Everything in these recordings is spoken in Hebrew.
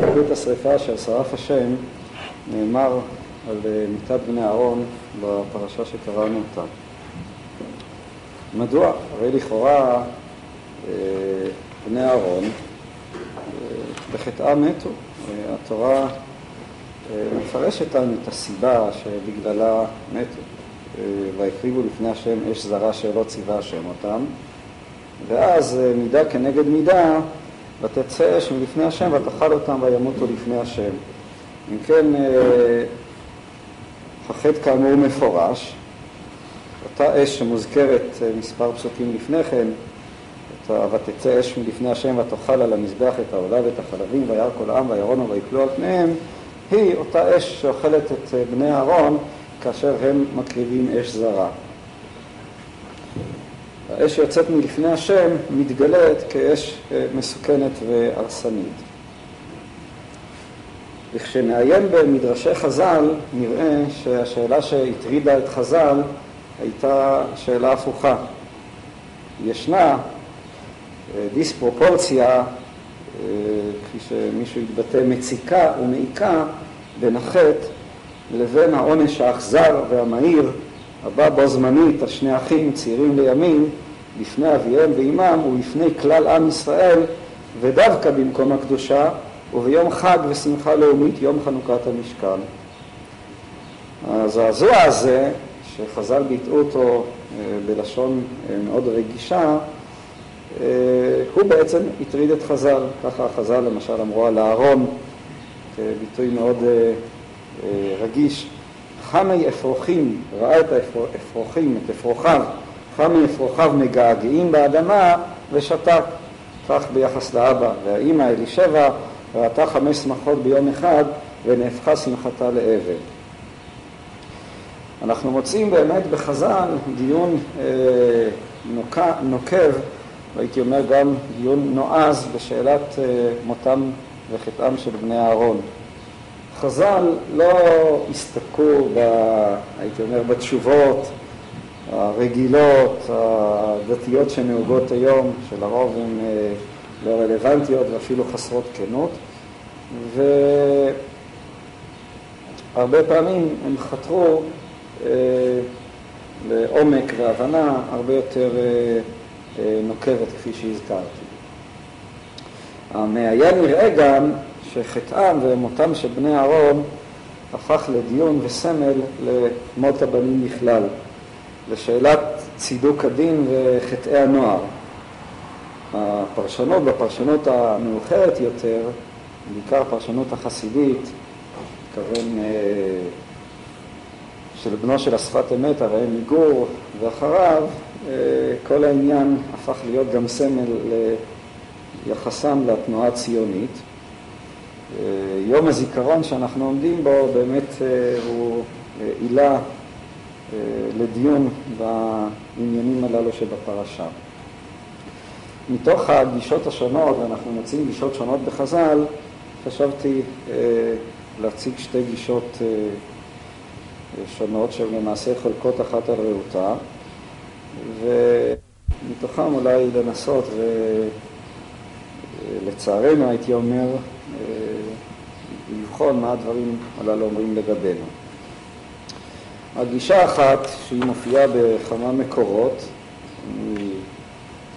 מלכות השרפה אשר שרף השם נאמר על מיתת בני אהרון בפרשה שקראנו אותה. מדוע? הרי לכאורה בני אהרון בחטאם מתו. התורה מפרשת לנו את הסיבה שבגללה מתו. והקריבו לפני השם אש זרה שלא ציווה השם אותם, ואז מידה כנגד מידה, ותצא אש מלפני השם ותאכל אותם וימותו לפני השם. אם כן, החטא כאמור מפורש, אותה אש שמוזכרת מספר פסוקים לפני כן, ותצא אש מלפני השם ותאכל על המזבח את העולה ואת החלבים וירא כל העם וירונו ויפלו על פניהם, היא אותה אש שאוכלת את בני אהרון כאשר הם מקריבים אש זרה. האש שיוצאת מלפני השם מתגלית כאש מסוכנת והרסנית. וכשנעיין במדרשי חז"ל נראה שהשאלה שהטרידה את חז"ל הייתה שאלה הפוכה. ישנה דיספרופורציה, כפי שמישהו יתבטא, מציקה ומעיקה בין החטא לבין העונש האכזר והמהיר הבא בו זמנית על שני אחים צעירים לימים לפני אביהם ואימם ולפני כלל עם ישראל ודווקא במקום הקדושה וביום חג ושמחה לאומית יום חנוכת המשכן. הזעזוע הזה שחז"ל ביטאו אותו בלשון מאוד רגישה הוא בעצם הטריד את חז"ל, ככה חז"ל למשל אמרו על אהרון כביטוי מאוד רגיש, חמי אפרוחים, ראה את האפרוחים, את אפרוחיו, חמי אפרוחיו מגעגעים באדמה ושתק, כך ביחס לאבא. והאימא אלישבע ראתה חמש שמחות ביום אחד ונהפכה שמחתה לאבן. אנחנו מוצאים באמת בחז"ל דיון נוקב, נוקב, והייתי אומר גם דיון נועז בשאלת מותם וחטאם של בני אהרון. חז"ל לא הסתפקו, ב, הייתי אומר, בתשובות הרגילות, הדתיות שנהוגות היום, שלרוב הן לא רלוונטיות ואפילו חסרות כנות, והרבה פעמים הם חתרו לעומק והבנה הרבה יותר נוקבת, כפי שהזכרתי. המעיין נראה גם שחטאם ומותם של בני אהרון הפך לדיון וסמל למות הבנים בכלל, לשאלת צידוק הדין וחטאי הנוער. הפרשנות, בפרשנות המאוחרת יותר, בעיקר הפרשנות החסידית, מתכוון של בנו של השפת אמת, הרי מגור, ואחריו כל העניין הפך להיות גם סמל ליחסם לתנועה הציונית. יום הזיכרון שאנחנו עומדים בו באמת הוא עילה לדיון בעניינים הללו שבפרשה. מתוך הגישות השונות, ואנחנו מוצאים גישות שונות בחז"ל, חשבתי להציג שתי גישות שונות שהן למעשה חולקות אחת על רעותה, ומתוכם אולי לנסות ולצערנו הייתי אומר לבחון מה הדברים הללו אומרים לגבינו. הגישה האחת, שהיא מופיעה בכמה מקורות, אני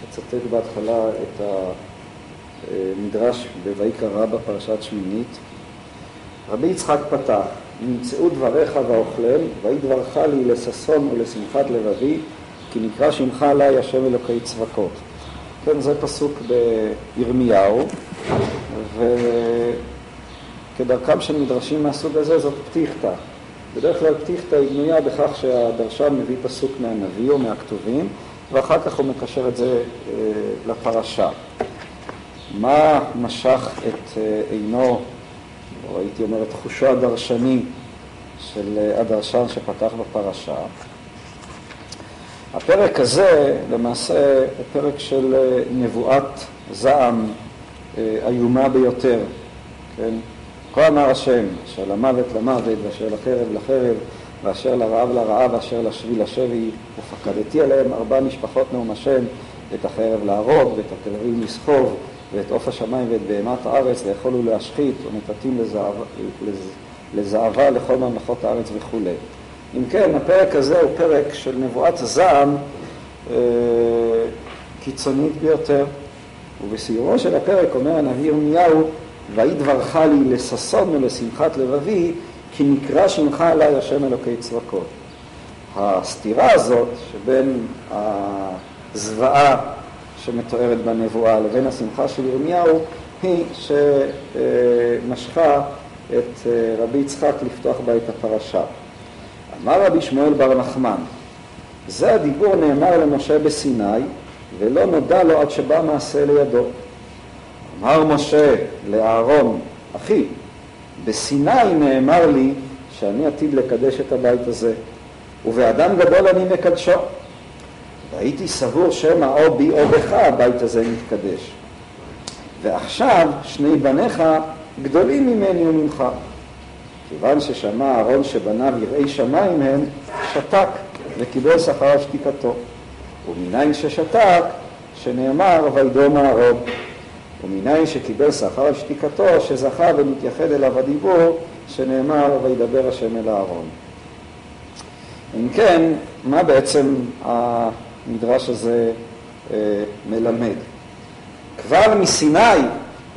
אצטט בהתחלה את המדרש בויקרא פרשת שמינית. רבי יצחק פתח, נמצאו דבריך ואוכלם, ויהי דברך לי לששון ולשמחת לבבי, כי נקרא שמך עלי השם אלוקי צבקות. כן, זה פסוק בירמיהו, וכדרכם של מדרשים מהסוג הזה זאת פתיחתא. בדרך כלל פתיחתא היא בנויה בכך שהדרשן מביא פסוק מהנביא או מהכתובים, ואחר כך הוא מקשר את זה לפרשה. מה משך את עינו, או הייתי אומר את חושו הדרשני של הדרשן שפתח בפרשה? הפרק הזה למעשה הוא פרק של נבואת זעם איומה ביותר, כן? כה אמר השם, אשר למוות למוות, ואשר לחרב לחרב, ואשר לרעב לרעב, ואשר לשבי לשבי, ופקדתי עליהם ארבע משפחות נאום השם, את החרב להרוג, ואת התלרים לסחוב, ואת עוף השמיים ואת בהמת הארץ לאכול ולהשחית ונתתים לזהבה לכל ממלכות הארץ וכולי. אם כן, הפרק הזה הוא פרק של נבואת זעם אה, קיצונית ביותר, ובסיומו של הפרק אומר הנביא ירמיהו, ויהי דברך לי לששון ולשמחת לבבי, כי נקרא שמך עלי השם אלוקי צבקות. הסתירה הזאת שבין הזוועה שמתוארת בנבואה לבין השמחה של ירמיהו היא שמשכה את אה, רבי יצחק לפתוח בה את הפרשה. אמר רבי שמואל בר נחמן, זה הדיבור נאמר למשה בסיני ולא נודע לו עד שבא מעשה לידו. אמר משה לאהרון, אחי, בסיני נאמר לי שאני עתיד לקדש את הבית הזה, ובאדם גדול אני מקדשו. והייתי סבור שמא או בי או בך הבית הזה מתקדש. ועכשיו שני בניך גדולים ממני וממך. כיוון ששמע אהרון שבניו יראי שמיים הם, שתק וקיבל שכר שתיקתו. ומניין ששתק, שנאמר וידום אהרון. ומניין שקיבל שכר על שתיקתו, שזכה ומתייחד אליו הדיבור, שנאמר וידבר השם אל אהרון. אם כן, מה בעצם המדרש הזה אה, מלמד? כבר מסיני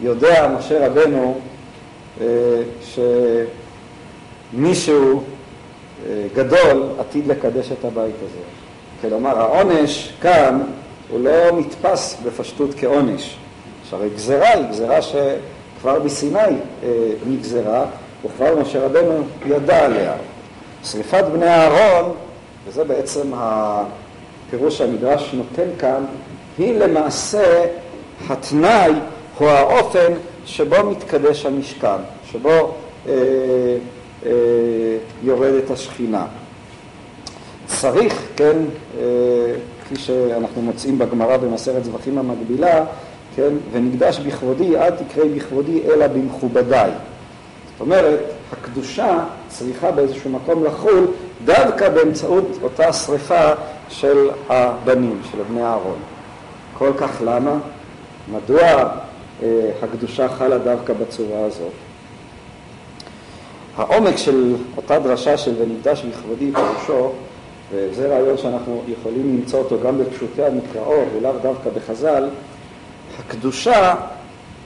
יודע משה רבנו אה, שמישהו אה, גדול עתיד לקדש את הבית הזה. כלומר, העונש כאן הוא לא נתפס בפשטות כעונש. שהרי גזרה היא גזרה שכבר בסיני אה, נגזרה, וכבר משה רבנו ידע עליה. שריפת בני אהרון, וזה בעצם הפירוש שהמדרש נותן כאן, היא למעשה התנאי או האופן שבו מתקדש המשכן, שבו אה, אה, יורדת השכינה. צריך, כן, אה, כפי שאנחנו מוצאים בגמרא במסכת זבחים המקבילה, כן, ונקדש בכבודי, אל תקראי בכבודי אלא במכובדיי. זאת אומרת, הקדושה צריכה באיזשהו מקום לחול דווקא באמצעות אותה שריפה של הבנים, של בני אהרון. כל כך למה? מדוע אה, הקדושה חלה דווקא בצורה הזאת? העומק של אותה דרשה של ונקדש בכבודי פירושו, וזה רעיון שאנחנו יכולים למצוא אותו גם בפשוטי המקראו ולאו דווקא בחז"ל, הקדושה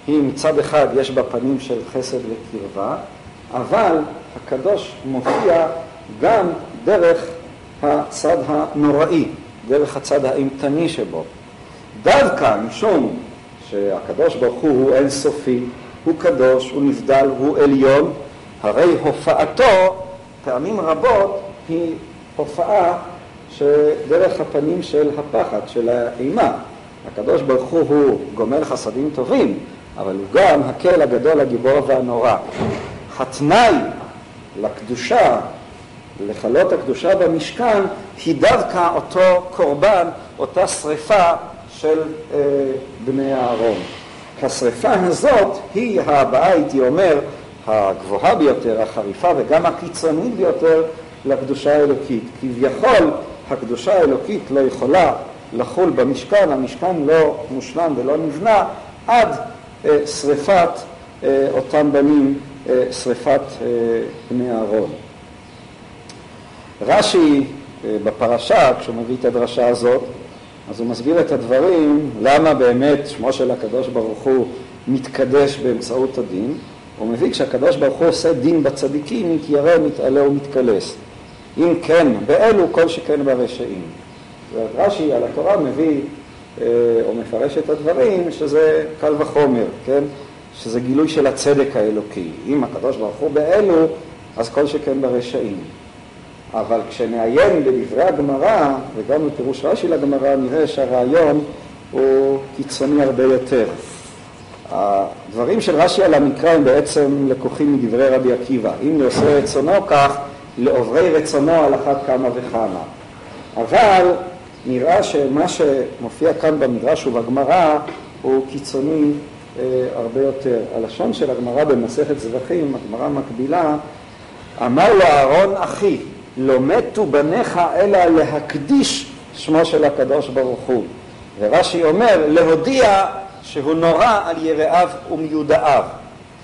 היא מצד אחד יש בה פנים של חסד וקרבה, אבל הקדוש מופיע גם דרך הצד הנוראי, דרך הצד האימתני שבו. דווקא משום שהקדוש ברוך הוא הוא אינסופי, הוא קדוש, הוא נבדל, הוא עליון, הרי הופעתו פעמים רבות היא הופעה שדרך הפנים של הפחד, של האימה. הקדוש ברוך הוא הוא גומר חסדים טובים, אבל הוא גם הקל הגדול, הגיבור והנורא. התנאי לקדושה, לכלות הקדושה במשכן, היא דווקא אותו קורבן, אותה שריפה של אה, בני אהרון. השריפה הזאת היא הבאה, הייתי אומר, הגבוהה ביותר, החריפה וגם הקיצונית ביותר לקדושה האלוקית. כביכול הקדושה האלוקית לא יכולה לחול במשכן, המשכן לא מושלם ולא נבנה עד אה, שריפת אה, אותם בנים, אה, שריפת בני אהרון. רש"י בפרשה, כשהוא מביא את הדרשה הזאת, אז הוא מסביר את הדברים, למה באמת שמו של הקדוש ברוך הוא מתקדש באמצעות הדין. הוא מביא כשהקדוש ברוך הוא עושה דין בצדיקים, כי ירא מתעלה ומתקלס. אם כן, באלו כל שכן ברשעים. רש"י על התורה מביא אה, או מפרש את הדברים שזה קל וחומר, כן? שזה גילוי של הצדק האלוקי. אם הקדוש ברוך הוא באלו, אז כל שכן ברשעים. אבל כשנעיין בדברי הגמרא, וגם בפירוש רש"י לגמרא, נראה שהרעיון הוא קיצוני הרבה יותר. הדברים של רש"י על המקרא הם בעצם לקוחים מדברי רבי עקיבא. אם לעושה רצונו כך, לעוברי רצונו על אחת כמה וכמה. אבל נראה שמה שמופיע כאן במדרש ובגמרא הוא קיצוני אה, הרבה יותר. הלשון של הגמרא במסכת זבחים, הגמרא מקבילה, אמר לו אהרון אחי, לא מתו בניך אלא להקדיש שמו של הקדוש ברוך הוא. ורש"י אומר, להודיע שהוא נורא על יראיו ומיודעיו.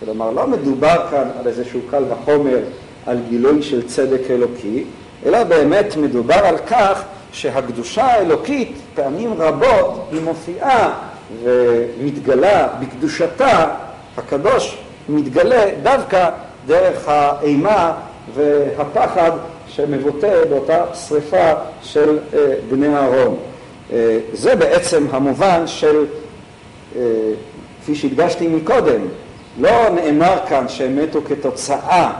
כלומר, לא מדובר כאן על איזשהו קל וחומר, על גילוי של צדק אלוקי, אלא באמת מדובר על כך שהקדושה האלוקית פעמים רבות היא מופיעה ומתגלה בקדושתה, הקדוש מתגלה דווקא דרך האימה והפחד שמבוטא באותה שריפה של אה, בני אהרון. אה, זה בעצם המובן של, אה, כפי שהדגשתי מקודם, לא נאמר כאן שהם מתו כתוצאה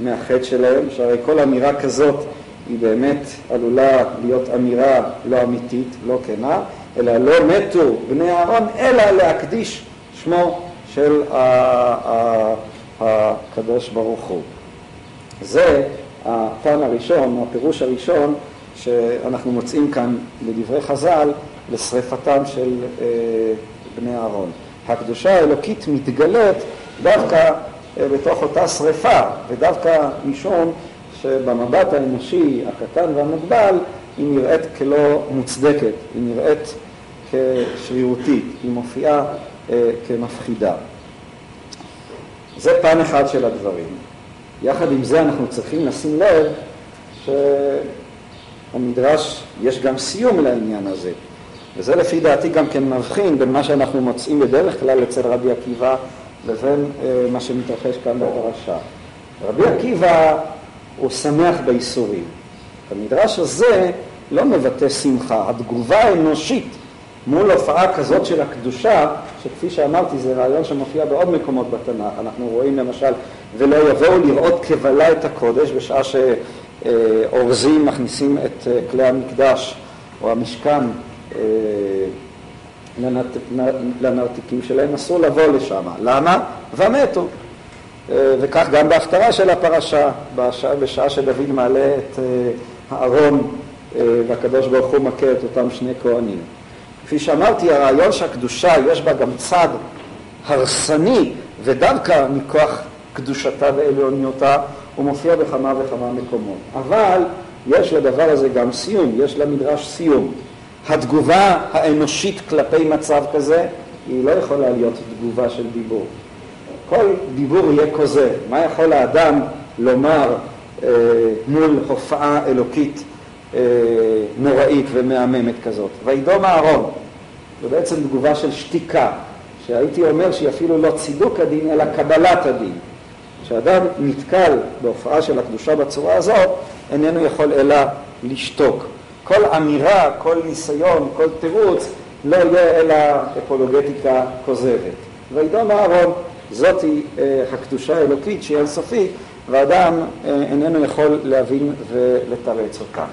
מהחטא שלהם, שהרי כל אמירה כזאת היא באמת עלולה להיות אמירה לא אמיתית, לא כנה, אלא לא מתו בני אהרון, אלא להקדיש שמו של הקדוש ברוך הוא. זה הפן הראשון, הפירוש הראשון שאנחנו מוצאים כאן בדברי חז"ל לשריפתם של אה, בני אהרון. הקדושה האלוקית מתגלית דווקא אה, בתוך אותה שריפה, ודווקא משום שבמבט האנושי הקטן והמוגבל היא נראית כלא מוצדקת, היא נראית כשרירותית, היא מופיעה אה, כמפחידה. זה פן אחד של הדברים. יחד עם זה אנחנו צריכים לשים לב שהמדרש, יש גם סיום לעניין הזה. וזה לפי דעתי גם כן מבחין בין מה שאנחנו מוצאים בדרך כלל אצל רבי עקיבא לבין אה, מה שמתרחש כאן בפרשה. רבי עקיבא הוא שמח בייסורים. המדרש הזה לא מבטא שמחה. התגובה האנושית מול הופעה כזאת של הקדושה, שכפי שאמרתי זה רעיון שמופיע בעוד מקומות בתנ"ך, אנחנו רואים למשל ולא יבואו לראות כבלה את הקודש בשעה שאורזים מכניסים את אה, כלי המקדש או המשכן אה, לנרתיקים שלהם, אסור לבוא לשם. למה? ומתו. אה, וכך גם בהפטרה של הפרשה, בשעה, בשעה שדוד מעלה את הארון והקדוש ברוך הוא מכה את אותם שני כהנים. כפי שאמרתי, הרעיון שהקדושה יש בה גם צד הרסני, ודווקא מכוח קדושתה ועליוניותה, הוא מופיע בכמה וכמה מקומות. אבל יש לדבר הזה גם סיום, יש למדרש סיום. התגובה האנושית כלפי מצב כזה היא לא יכולה להיות תגובה של דיבור. כל דיבור יהיה כוזב. מה יכול האדם לומר אה, מול הופעה אלוקית אה, נוראית ומהממת כזאת? וידום אהרון. זו בעצם תגובה של שתיקה, שהייתי אומר שהיא אפילו לא צידוק הדין, אלא קבלת הדין. כשאדם נתקל בהופעה של הקדושה בצורה הזאת, איננו יכול אלא לשתוק. כל אמירה, כל ניסיון, כל תירוץ, לא יהיה אלא אפולוגטיקה כוזבת. וידום אהרון, זאתי אה, הקדושה האלוקית שהיא אינסופית, ואדם אה, איננו יכול להבין ולתרץ אותה.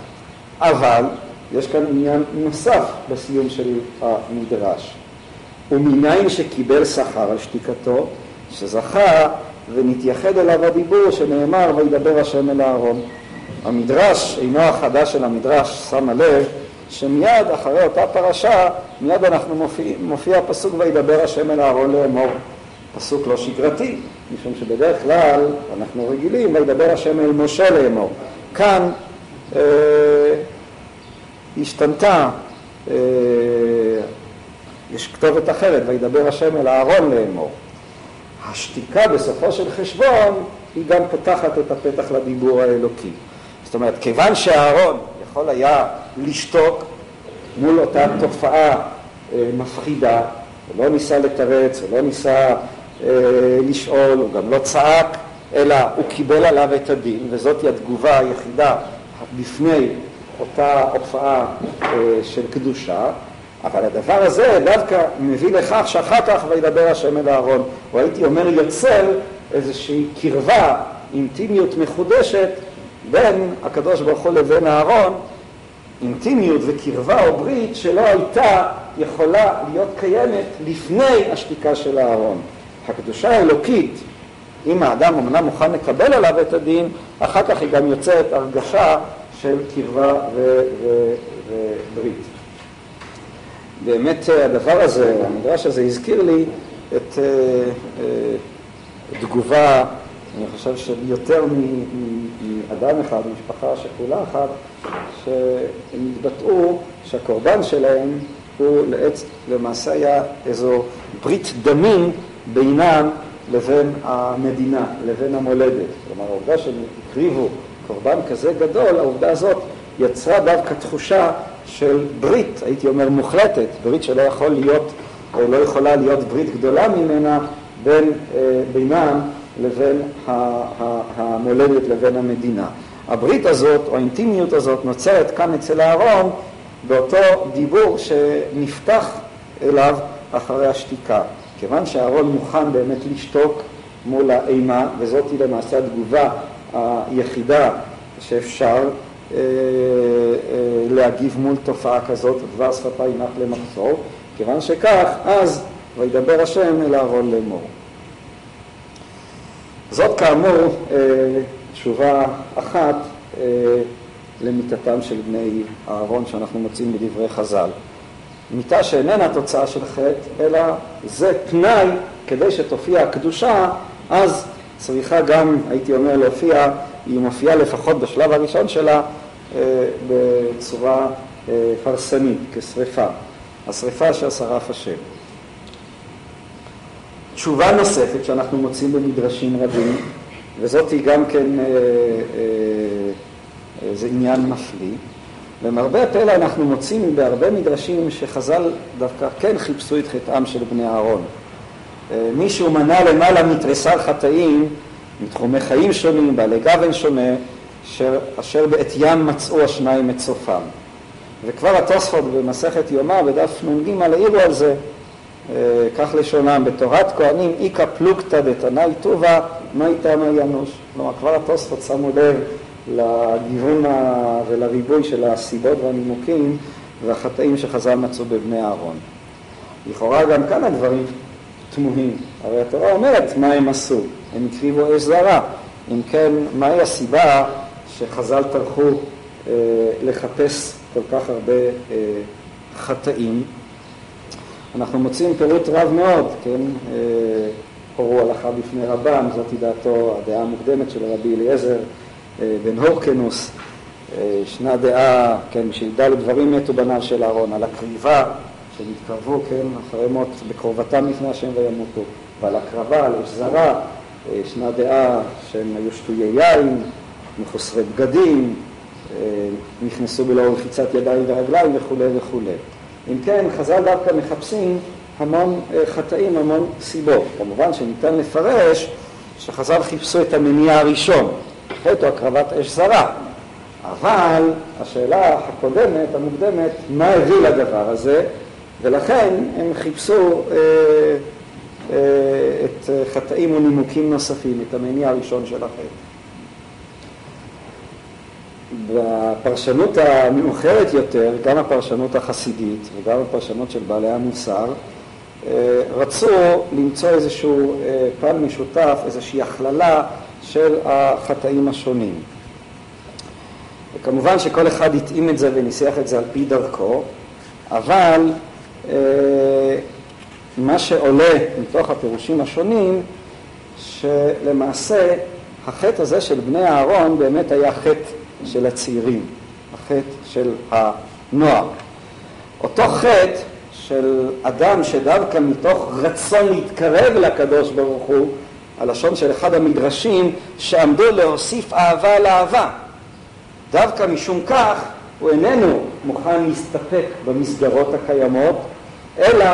אבל יש כאן עניין נוסף בסיום של המדרש. ומניין שקיבל שכר על שתיקתו, שזכה ונתייחד אליו הדיבור שנאמר וידבר השם אל אהרון. המדרש, אינו החדש של המדרש, שמה לב שמיד אחרי אותה פרשה, מיד אנחנו מופיע, מופיע הפסוק וידבר השם אל אהרון לאמור. פסוק לא שגרתי, משום שבדרך כלל אנחנו רגילים וידבר השם אל משה לאמור. כאן אה, השתנתה, אה, יש כתובת אחרת, וידבר השם אל אהרון לאמור. השתיקה בסופו של חשבון היא גם פותחת את הפתח לדיבור האלוקי. זאת אומרת, כיוון שאהרון יכול היה לשתוק מול אותה תופעה אה, מפחידה, הוא לא ניסה לתרץ, הוא לא ניסה לשאול, הוא גם לא צעק, אלא הוא קיבל עליו את הדין, וזאת היא התגובה היחידה בפני אותה הופעה אה, של קדושה, אבל הדבר הזה דווקא מביא לכך שאחר כך וידבר השם אל אהרון, או הייתי אומר יוצר איזושהי קרבה, אינטימיות מחודשת בין הקדוש ברוך הוא לבין אהרון, אינטימיות וקרבה או ברית שלא הייתה יכולה להיות קיימת לפני השתיקה של אהרון. הקדושה האלוקית, אם האדם אמנם מוכן לקבל עליו את הדין, אחר כך היא גם יוצרת הרגשה של קרבה וברית. באמת אה, הדבר הזה, המדרש הזה הזכיר לי את אה, אה, תגובה, אני חושב שיותר מאדם אחד, משפחה שכולה אחת, שהם התבטאו שהקורבן שלהם הוא לעץ, למעשה היה איזו ברית דמים בינם לבין המדינה, לבין המולדת. כלומר, העובדה שהם הקריבו קורבן כזה גדול, העובדה הזאת יצרה דווקא תחושה של ברית, הייתי אומר מוחלטת, ברית שלא יכול להיות, לא יכולה להיות ברית גדולה ממנה בין, בינם לבין המולדת לבין המדינה. הברית הזאת, או האינטימיות הזאת, נוצרת כאן אצל אהרון באותו דיבור שנפתח אליו אחרי השתיקה. כיוון שאהרון מוכן באמת לשתוק מול האימה, וזאת היא למעשה התגובה היחידה שאפשר אה, אה, להגיב מול תופעה כזאת, דבר שפתי נח למחסור, כיוון שכך, אז וידבר השם אל אהרון לאמור. זאת כאמור אה, תשובה אחת אה, למיתתם של בני אהרון שאנחנו מוצאים בדברי חז"ל. מיתה שאיננה תוצאה של חטא, אלא זה תנאי כדי שתופיע הקדושה, אז צריכה גם, הייתי אומר, להופיע, היא מופיעה לפחות בשלב הראשון שלה אה, בצורה הרסנית, כשריפה. השריפה אשר שרף השם. תשובה נוספת שאנחנו מוצאים במדרשים רבים, וזאת היא גם כן, אה, אה, זה עניין מפליא. למרבה הפלא אנחנו מוצאים בהרבה מדרשים שחז"ל דווקא כן חיפשו את חטאם של בני אהרון. אה, מישהו מנה למעלה מתריסר חטאים, מתחומי חיים שונים, בעלי גוון שונה, אשר, אשר בעטיים מצאו השניים את סופם. וכבר התוספות במסכת יומא בדף נ"ג העירו על זה, אה, כך לשונם, בתורת כהנים איכא פלוגתא דתנאי טובה, מה איתם ינוש? כלומר, כבר התוספות שמו לב לגיוון ולריבוי של הסיבות והנימוקים והחטאים שחז"ל מצאו בבני אהרון. לכאורה גם כאן הדברים תמוהים. הרי התורה אומרת מה הם עשו, הם הקריבו אש זרה. אם כן, מהי הסיבה שחז"ל טרחו אה, לחפש כל כך הרבה אה, חטאים? אנחנו מוצאים פירוט רב מאוד, כן? אה, הורו הלכה בפני רבם, זאת דעתו, הדעה המוקדמת של רבי אליעזר בן הורקנוס. אה, ישנה דעה, כן, שידע לדברים מתו בניו של אהרון, על הקריבה, שהם התקרבו, כן, אחרי מות, בקרובתם לפני השם וימותו, ועל הקרבה, על אש זרה, ישנה דעה שהם היו שטויי יין, מחוסרי בגדים, נכנסו בלא רחיצת ידיים ורגליים וכולי וכולי. אם כן, חז"ל דווקא מחפשים המון אה, חטאים, המון סיבות. כמובן שניתן לפרש שחז"ל חיפשו את המניע הראשון, חטא או הקרבת אש זרה. אבל השאלה הקודמת, המוקדמת, מה הביא לדבר הזה, ולכן הם חיפשו אה, אה, את חטאים ונימוקים נוספים, את המניע הראשון של החטא. בפרשנות המאוחרת יותר, גם הפרשנות החסידית וגם הפרשנות של בעלי המוסר, אה, רצו למצוא איזשהו אה, פן משותף, איזושהי הכללה של החטאים השונים. וכמובן שכל אחד התאים את זה וניסח את זה על פי דרכו, אבל אה, מה שעולה מתוך הפירושים השונים, שלמעשה החטא הזה של בני אהרון באמת היה חטא של הצעירים, החטא של הנוער. אותו חטא של אדם שדווקא מתוך רצון להתקרב לקדוש ברוך הוא, הלשון של אחד המדרשים, שעמדו להוסיף אהבה על אהבה. דווקא משום כך הוא איננו מוכן להסתפק במסגרות הקיימות, אלא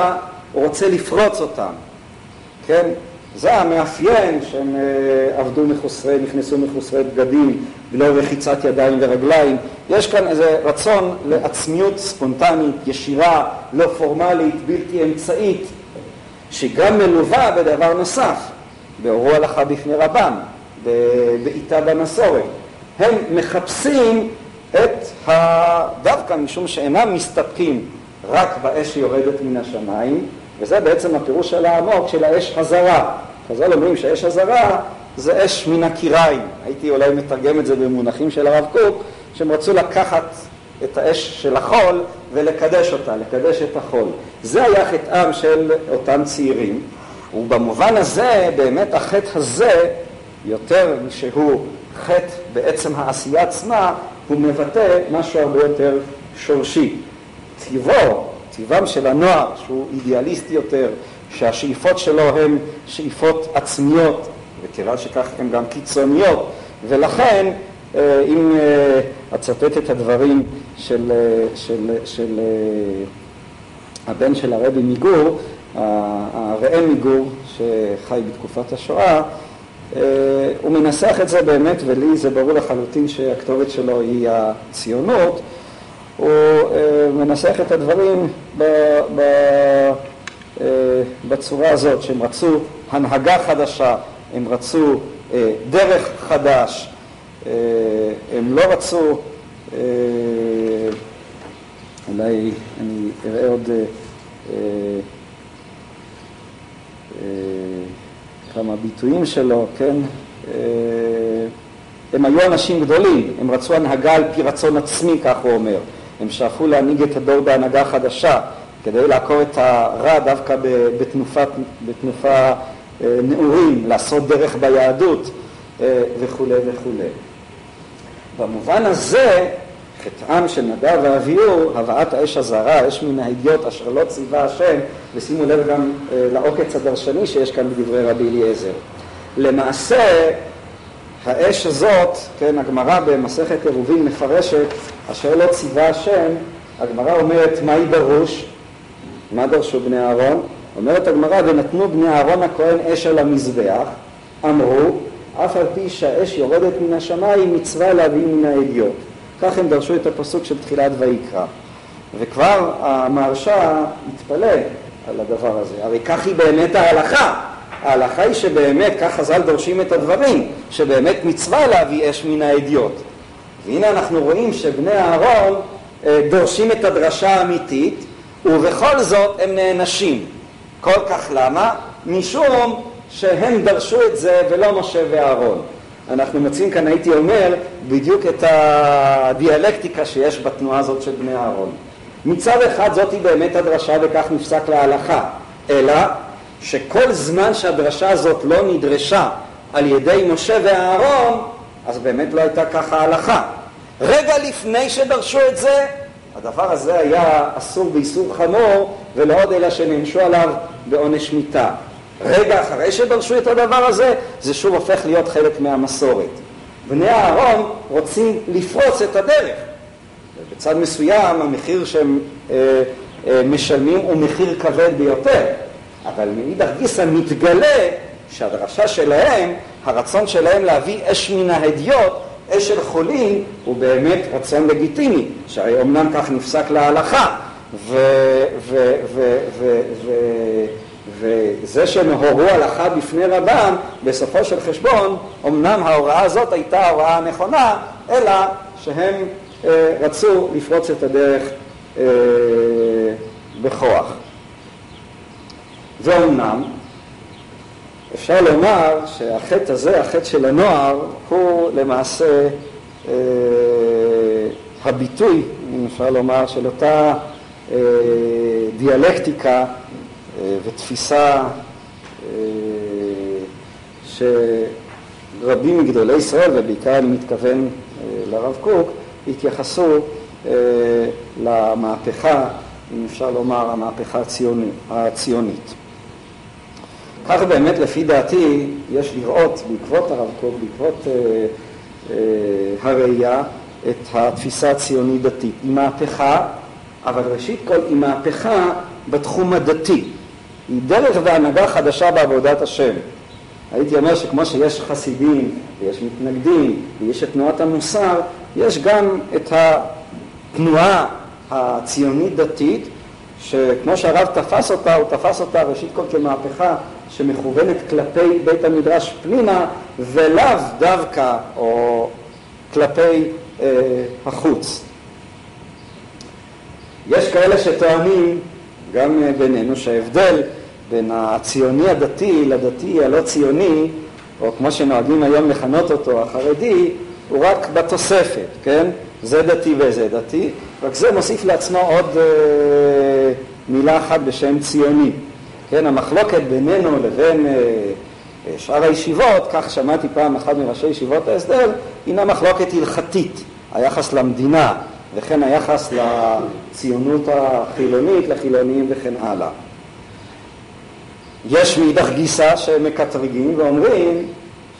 הוא רוצה לפרוץ אותן. כן? זה המאפיין שהם אה, עבדו מחוסרי, נכנסו מחוסרי בגדים, ולא רחיצת ידיים ורגליים. יש כאן איזה רצון לעצמיות ספונטנית, ישירה, לא פורמלית, בלתי אמצעית, שגם מלווה בדבר נוסף, באורו הלכה בפני רבם, בעיטה במסורת. הם מחפשים את ה... דווקא משום שאינם מסתפקים רק באש שיורדת מן השמיים, וזה בעצם הפירוש של העמוק של האש הזרה. חז"ל אומרים שהאש הזרה זה אש מן הקיריים. הייתי אולי מתרגם את זה במונחים של הרב קוק, שהם רצו לקחת את האש של החול ולקדש אותה, לקדש את החול. זה היה חטאם של אותם צעירים, ובמובן הזה, באמת החטא הזה, יותר משהוא חטא בעצם העשייה עצמה, הוא מבטא משהו הרבה יותר שורשי. טיבו טבעם של הנוער, שהוא אידיאליסטי יותר, שהשאיפות שלו הן שאיפות עצמיות, וכיוון שכך הן גם קיצוניות, ולכן אם אצטט את הדברים של, של, של הבן של הרבי מגור, הראם מגור, שחי בתקופת השואה, הוא מנסח את זה באמת, ולי זה ברור לחלוטין שהכתובת שלו היא הציונות, הוא מנסח את הדברים ב, ב, בצורה הזאת, שהם רצו הנהגה חדשה, הם רצו דרך חדש, הם לא רצו, אולי אני אראה עוד כמה ביטויים שלו, כן? הם היו אנשים גדולים, הם רצו הנהגה על פי רצון עצמי, כך הוא אומר. הם שאפו להנהיג את הדור בהנהגה חדשה, כדי לעקור את הרע דווקא בתנופת, בתנופה נעורים, לעשות דרך ביהדות וכולי וכולי. במובן הזה, חטאם של נדב ואביהו, הבאת האש הזרה, אש מן ההדיוט אשר לא ציווה השם, ושימו לב גם לעוקץ הדרשני שיש כאן בדברי רבי אליעזר. למעשה, האש הזאת, כן, הגמרא במסכת עירובין מפרשת, אשר לא ציווה השם, הגמרא אומרת, מהי דרוש? מה דרשו בני אהרון? אומרת הגמרא, ונתנו בני אהרון הכהן אש על המזבח, אמרו, אף על פי שהאש יורדת מן השמיים, מצווה להביא מן האדיוט. כך הם דרשו את הפסוק של תחילת ויקרא. וכבר המהרש"א התפלא על הדבר הזה. הרי כך היא באמת ההלכה. ההלכה היא שבאמת, כך חז"ל דורשים את הדברים, שבאמת מצווה להביא אש מן האדיוט. והנה אנחנו רואים שבני אהרון דורשים את הדרשה האמיתית, ובכל זאת הם נענשים. כל כך למה? משום שהם דרשו את זה ולא משה ואהרון. אנחנו מוצאים כאן, הייתי אומר, בדיוק את הדיאלקטיקה שיש בתנועה הזאת של בני אהרון. מצד אחד זאת היא באמת הדרשה וכך נפסק להלכה, אלא שכל זמן שהדרשה הזאת לא נדרשה על ידי משה ואהרון, אז באמת לא הייתה ככה ההלכה. רגע לפני שדרשו את זה, הדבר הזה היה אסור באיסור חמור, ולא עוד אלא שנענשו עליו בעונש מיתה. רגע אחרי שדרשו את הדבר הזה, זה שוב הופך להיות חלק מהמסורת. בני אהרון רוצים לפרוץ את הדרך. בצד מסוים המחיר שהם אה, אה, משלמים הוא מחיר כבד ביותר, אבל מאידך גיסא מתגלה שהדרשה שלהם, הרצון שלהם להביא אש מן ההדיוט, אש של חולים, הוא באמת רצון לגיטימי, שהרי אומנם כך נפסק להלכה, ו... ו, ו, ו, ו וזה שהם הורו הלכה בפני רבם, בסופו של חשבון, אמנם ההוראה הזאת הייתה ההוראה הנכונה, אלא שהם אה, רצו לפרוץ את הדרך אה, בכוח. ואומנם, אפשר לומר שהחטא הזה, החטא של הנוער, הוא למעשה אה, הביטוי, אם אפשר לומר, של אותה אה, דיאלקטיקה ותפיסה שרבים מגדולי ישראל, ובעיקר אני מתכוון לרב קוק, התייחסו למהפכה, אם אפשר לומר, המהפכה הציוני, הציונית. כך באמת, לפי דעתי, יש לראות בעקבות הרב קוק, בעקבות הראייה, את התפיסה הציונית דתית. היא מהפכה, אבל ראשית כל היא מהפכה בתחום הדתי. היא דרך והנהגה חדשה בעבודת השם. הייתי אומר שכמו שיש חסידים ויש מתנגדים ויש את תנועת המוסר, יש גם את התנועה הציונית דתית, שכמו שהרב תפס אותה, הוא תפס אותה ראשית כל כמהפכה שמכוונת כלפי בית המדרש פנימה, ולאו דווקא או כלפי אה, החוץ. יש כאלה שטוענים גם בינינו, שההבדל בין הציוני הדתי לדתי הלא ציוני, או כמו שנוהגים היום לכנות אותו, החרדי, הוא רק בתוספת, כן? זה דתי וזה דתי, רק זה מוסיף לעצמו עוד אה, מילה אחת בשם ציוני. כן, המחלוקת בינינו לבין אה, שאר הישיבות, כך שמעתי פעם אחת מראשי ישיבות ההסדר, הינה מחלוקת הלכתית, היחס למדינה, וכן היחס לציונות החילונית, לחילונים וכן הלאה. יש מאידך גיסה שמקטרגים ואומרים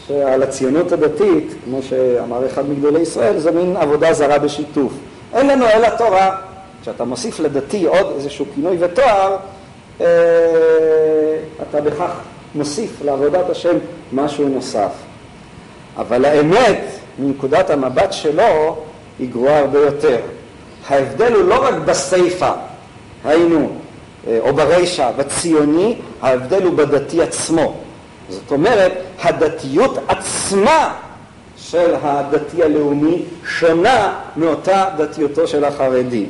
שעל הציונות הדתית, כמו שאמר אחד מגדולי ישראל, זה מין עבודה זרה בשיתוף. אין לנו אלא תורה. כשאתה מוסיף לדתי עוד איזשהו כינוי ותואר, אה, אתה בכך מוסיף לעבודת השם משהו נוסף. אבל האמת, מנקודת המבט שלו, היא גרועה הרבה יותר. ההבדל הוא לא רק בסיפא, היינו, או ברישא, בציוני, ההבדל הוא בדתי עצמו. זאת אומרת, הדתיות עצמה של הדתי הלאומי שונה מאותה דתיותו של החרדי.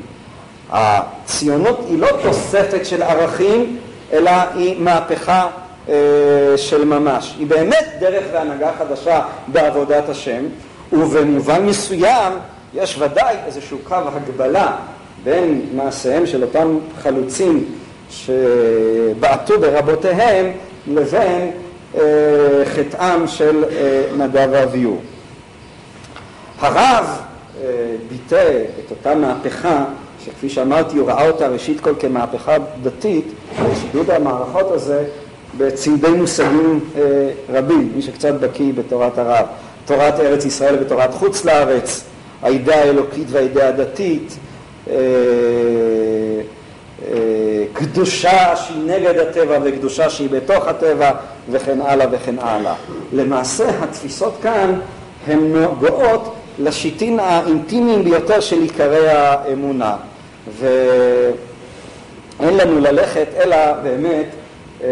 הציונות היא לא תוספת של ערכים, אלא היא מהפכה אה, של ממש. היא באמת דרך והנהגה חדשה בעבודת השם, ובמובן מסוים יש ודאי איזשהו קו הגבלה בין מעשיהם של אותם חלוצים שבעטו ברבותיהם לבין אה, חטאם של אה, נדב ואביהו. הרב אה, ביטא את אותה מהפכה, שכפי שאמרתי הוא ראה אותה ראשית כל כמהפכה דתית, שידוד המערכות הזה בצמדי מושגים רבים, מי שקצת בקיא בתורת הרב, תורת ארץ ישראל ותורת חוץ לארץ, האידאה האלוקית והאידאה הדתית, קדושה שהיא נגד הטבע וקדושה שהיא בתוך הטבע וכן הלאה וכן הלאה. למעשה התפיסות כאן הן נוגעות לשיטין האינטימיים ביותר של עיקרי האמונה ואין לנו ללכת אלא באמת אה,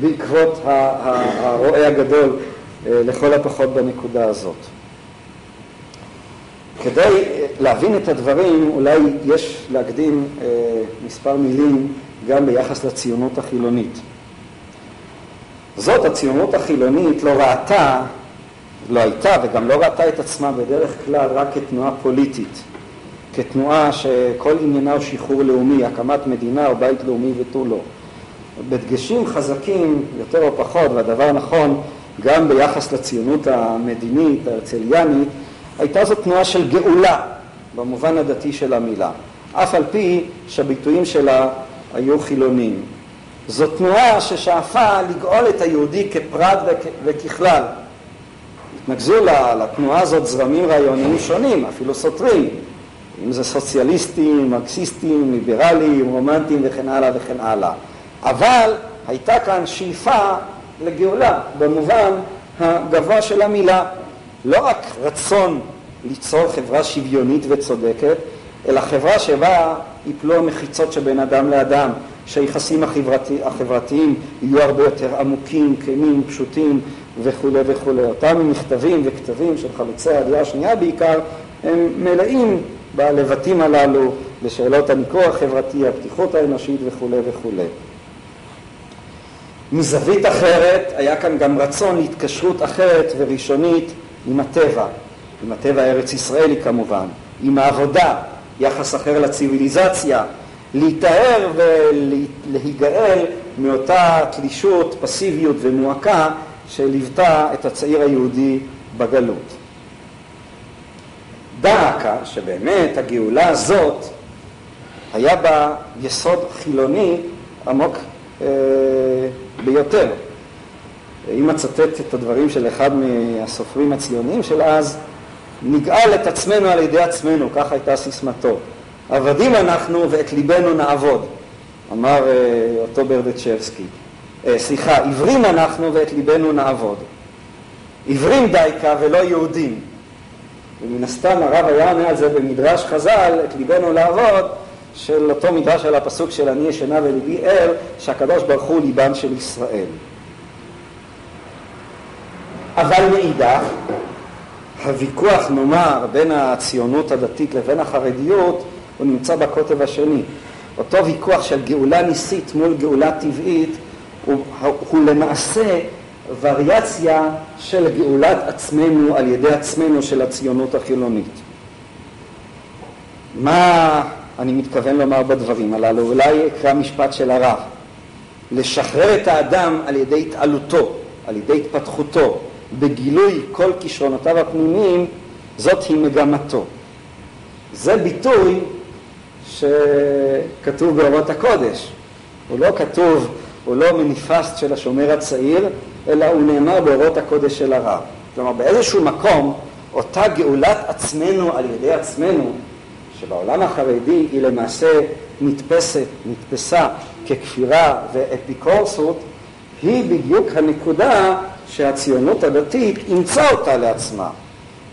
בעקבות הרועה הגדול אה, לכל הפחות בנקודה הזאת. כדי אה, להבין את הדברים אולי יש להקדים מספר מילים גם ביחס לציונות החילונית. זאת הציונות החילונית לא ראתה, לא הייתה וגם לא ראתה את עצמה בדרך כלל רק כתנועה פוליטית, כתנועה שכל עניינה הוא שחרור לאומי, הקמת מדינה או בית לאומי ותו לא. בדגשים חזקים יותר או פחות, והדבר נכון גם ביחס לציונות המדינית, ההרצליאנית, הייתה זו תנועה של גאולה במובן הדתי של המילה, אף על פי שהביטויים שלה היו חילונים. זו תנועה ששאפה לגאול את היהודי כפרט וככלל. התנגזו לתנועה הזאת זרמים רעיוניים שונים, אפילו סותרים, אם זה סוציאליסטים, מרקסיסטים, ליברליים, רומנטיים וכן הלאה וכן הלאה. אבל הייתה כאן שאיפה לגאולה במובן הגבוה של המילה. לא רק רצון ליצור חברה שוויונית וצודקת, אלא חברה שבה ייפלו המחיצות שבין אדם לאדם, שהיחסים החברתי, החברתיים יהיו הרבה יותר עמוקים, כנים, פשוטים וכולי וכולי. אותם מכתבים וכתבים של חלוצי העלייה השנייה בעיקר, הם מלאים בלבטים הללו בשאלות הניכור החברתי, הפתיחות האנושית וכולי וכולי. מזווית אחרת היה כאן גם רצון להתקשרות אחרת וראשונית עם הטבע, עם הטבע הארץ ישראלי כמובן, עם העבודה, יחס אחר לציוויליזציה, להיטהר ולהיגאל מאותה תלישות, פסיביות ומועקה שליוותה את הצעיר היהודי בגלות. דא שבאמת הגאולה הזאת היה בה יסוד חילוני עמוק אה, ביותר. אם אצטט את הדברים של אחד מהסופרים הציוניים של אז, נגאל את עצמנו על ידי עצמנו, כך הייתה סיסמתו. עבדים אנחנו ואת ליבנו נעבוד, אמר אה, אותו ברדצ'בסקי. אה, סליחה, עיוורים אנחנו ואת ליבנו נעבוד. עיוורים דייקה ולא יהודים. ומן הסתם הרב היה עונה על זה במדרש חז"ל, את ליבנו לעבוד, של אותו מדרש על הפסוק של אני ישנה וליבי ער, שהקדוש ברוך הוא ליבם של ישראל. אבל מאידך, הוויכוח נאמר בין הציונות הדתית לבין החרדיות הוא נמצא בקוטב השני. אותו ויכוח של גאולה ניסית מול גאולה טבעית הוא, הוא למעשה וריאציה של גאולת עצמנו על ידי עצמנו של הציונות החילונית. מה אני מתכוון לומר בדברים הללו? אולי אקרא משפט של הרב. לשחרר את האדם על ידי התעלותו, על ידי התפתחותו, בגילוי כל כישרונותיו הפנימיים, זאת היא מגמתו. זה ביטוי שכתוב באורות הקודש. הוא לא כתוב, הוא לא מניפסט של השומר הצעיר, אלא הוא נאמר באורות הקודש של הרב. כלומר, באיזשהו מקום, אותה גאולת עצמנו על ידי עצמנו, שבעולם החרדי היא למעשה נתפסת, נתפסה ככפירה ואפיקורסות, היא בדיוק הנקודה שהציונות הדתית אימצה אותה לעצמה.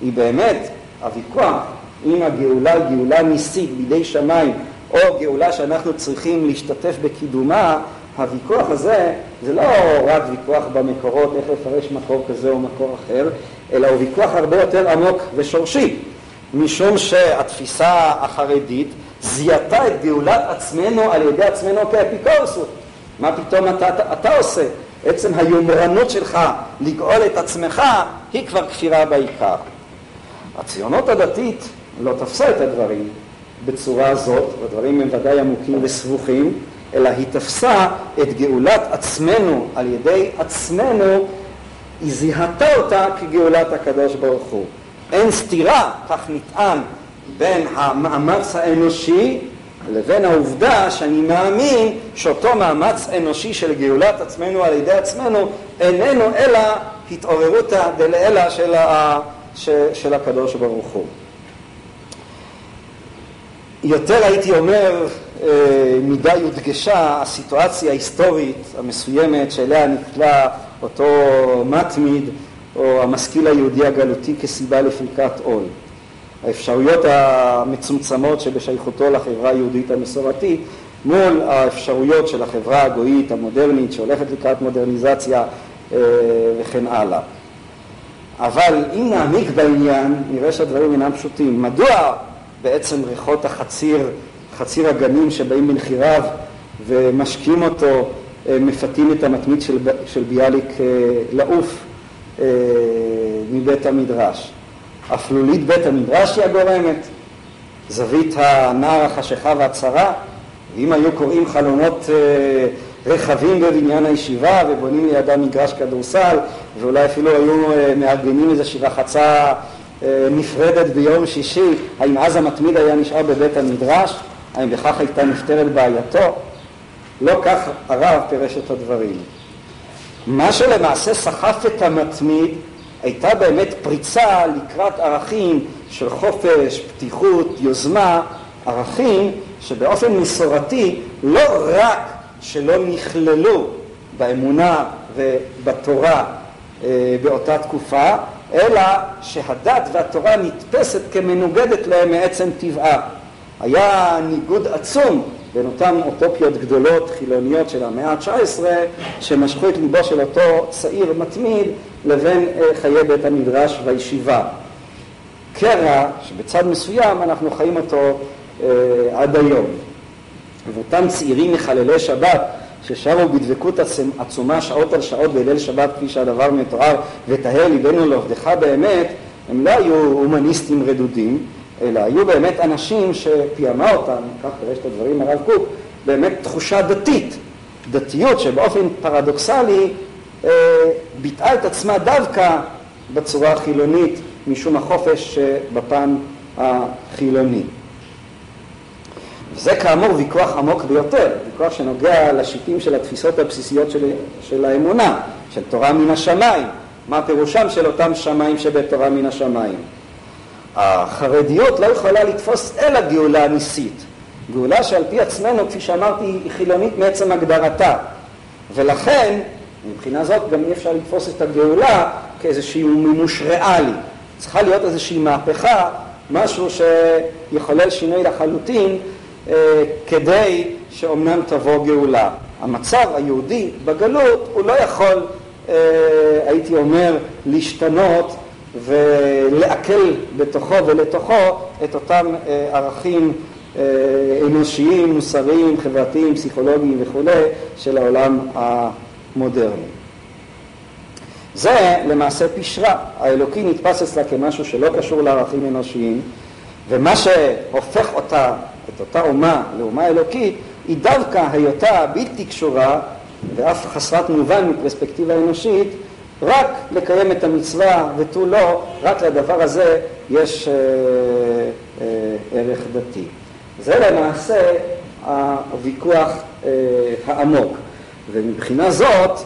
היא באמת, הוויכוח אם הגאולה היא גאולה ניסית בידי שמיים, או גאולה שאנחנו צריכים להשתתף בקידומה, הוויכוח הזה זה לא רק ויכוח במקורות איך לפרש מקור כזה או מקור אחר, אלא הוא ויכוח הרבה יותר עמוק ושורשי, משום שהתפיסה החרדית זיהתה את גאולת עצמנו על ידי עצמנו כאפיקורסות. מה פתאום אתה, אתה, אתה עושה? עצם היומרנות שלך לגאול את עצמך היא כבר כפירה בעיקר. הציונות הדתית לא תפסה את הדברים בצורה הזאת, והדברים הם ודאי עמוקים וסבוכים, אלא היא תפסה את גאולת עצמנו על ידי עצמנו, היא זיהתה אותה כגאולת הקדוש ברוך הוא. אין סתירה, כך נטען, בין המאמץ האנושי לבין העובדה שאני מאמין שאותו מאמץ אנושי של גאולת עצמנו על ידי עצמנו איננו אלא התעוררותא דלעילא של, של הקדוש ברוך הוא. יותר הייתי אומר, אה, מדי הודגשה הסיטואציה ההיסטורית המסוימת שאליה נקלע אותו מתמיד או המשכיל היהודי הגלותי כסיבה לפריקת עול. האפשרויות המצומצמות שבשייכותו לחברה היהודית המסורתית מול האפשרויות של החברה הגויית המודרנית שהולכת לקראת מודרניזציה אה, וכן הלאה. אבל אם נעמיק בעניין נראה שהדברים אינם פשוטים. מדוע בעצם ריחות החציר, חציר הגנים שבאים מנחיריו ומשקים אותו, אה, מפתים את המתמיד של, של ביאליק אה, לעוף מבית המדרש. אפלולית בית המדרש היא הגורמת, זווית הנער החשיכה והצרה, אם היו קוראים חלונות רחבים בבניין הישיבה ובונים לידם מגרש כדורסל ואולי אפילו היו מארגנים איזושהי רחצה אה, נפרדת ביום שישי, האם אז המתמיד היה נשאר בבית המדרש? האם בכך הייתה נפתרת בעייתו? לא כך הרב פירש את הדברים. מה שלמעשה סחף את המתמיד הייתה באמת פריצה לקראת ערכים של חופש, פתיחות, יוזמה, ערכים שבאופן מסורתי לא רק שלא נכללו באמונה ובתורה אה, באותה תקופה, אלא שהדת והתורה נתפסת כמנוגדת להם מעצם טבעה. היה ניגוד עצום בין אותן אוטופיות גדולות חילוניות של המאה ה-19 שמשכו את ליבו של אותו צעיר מתמיד לבין אה, חיי בית המדרש והישיבה. קרע שבצד מסוים אנחנו חיים אותו אה, עד היום. ואותם צעירים מחללי שבת ששרו בדבקות עצומה שעות על שעות בליל שבת כפי שהדבר מתואר וטהר ליבנו לעובדך באמת, הם לא היו הומניסטים רדודים, אלא היו באמת אנשים שפיעמה אותם, כך פירש את הדברים הרב קוק, באמת תחושה דתית, דתיות שבאופן פרדוקסלי אה, ביטאה את עצמה דווקא בצורה החילונית משום החופש בפן החילוני. זה כאמור ויכוח עמוק ביותר, ויכוח שנוגע לשיטים של התפיסות הבסיסיות של, של האמונה, של תורה מן השמיים, מה פירושם של אותם שמיים שבתורה מן השמיים. החרדיות לא יכולה לתפוס אלא גאולה ניסית, גאולה שעל פי עצמנו, כפי שאמרתי, היא חילונית מעצם הגדרתה, ולכן מבחינה זאת גם אי אפשר לתפוס את הגאולה כאיזשהו מימוש ריאלי. צריכה להיות איזושהי מהפכה, משהו שיחולל שינוי לחלוטין אה, כדי שאומנם תבוא גאולה. המצב היהודי בגלות הוא לא יכול, אה, הייתי אומר, להשתנות ולעכל בתוכו ולתוכו את אותם אה, ערכים אנושיים, מוסריים, חברתיים, פסיכולוגיים וכולי של העולם המודרני. זה למעשה פשרה, האלוקי נתפס אצלה כמשהו שלא קשור לערכים אנושיים ומה שהופך אותה את אותה אומה לאומה אלוקית, היא דווקא היותה בלתי קשורה ואף חסרת מובן מפרספקטיבה אנושית, רק לקיים את המצווה ותו לא, רק לדבר הזה יש אה, אה, ערך דתי. זה למעשה הוויכוח העמוק, ומבחינה זאת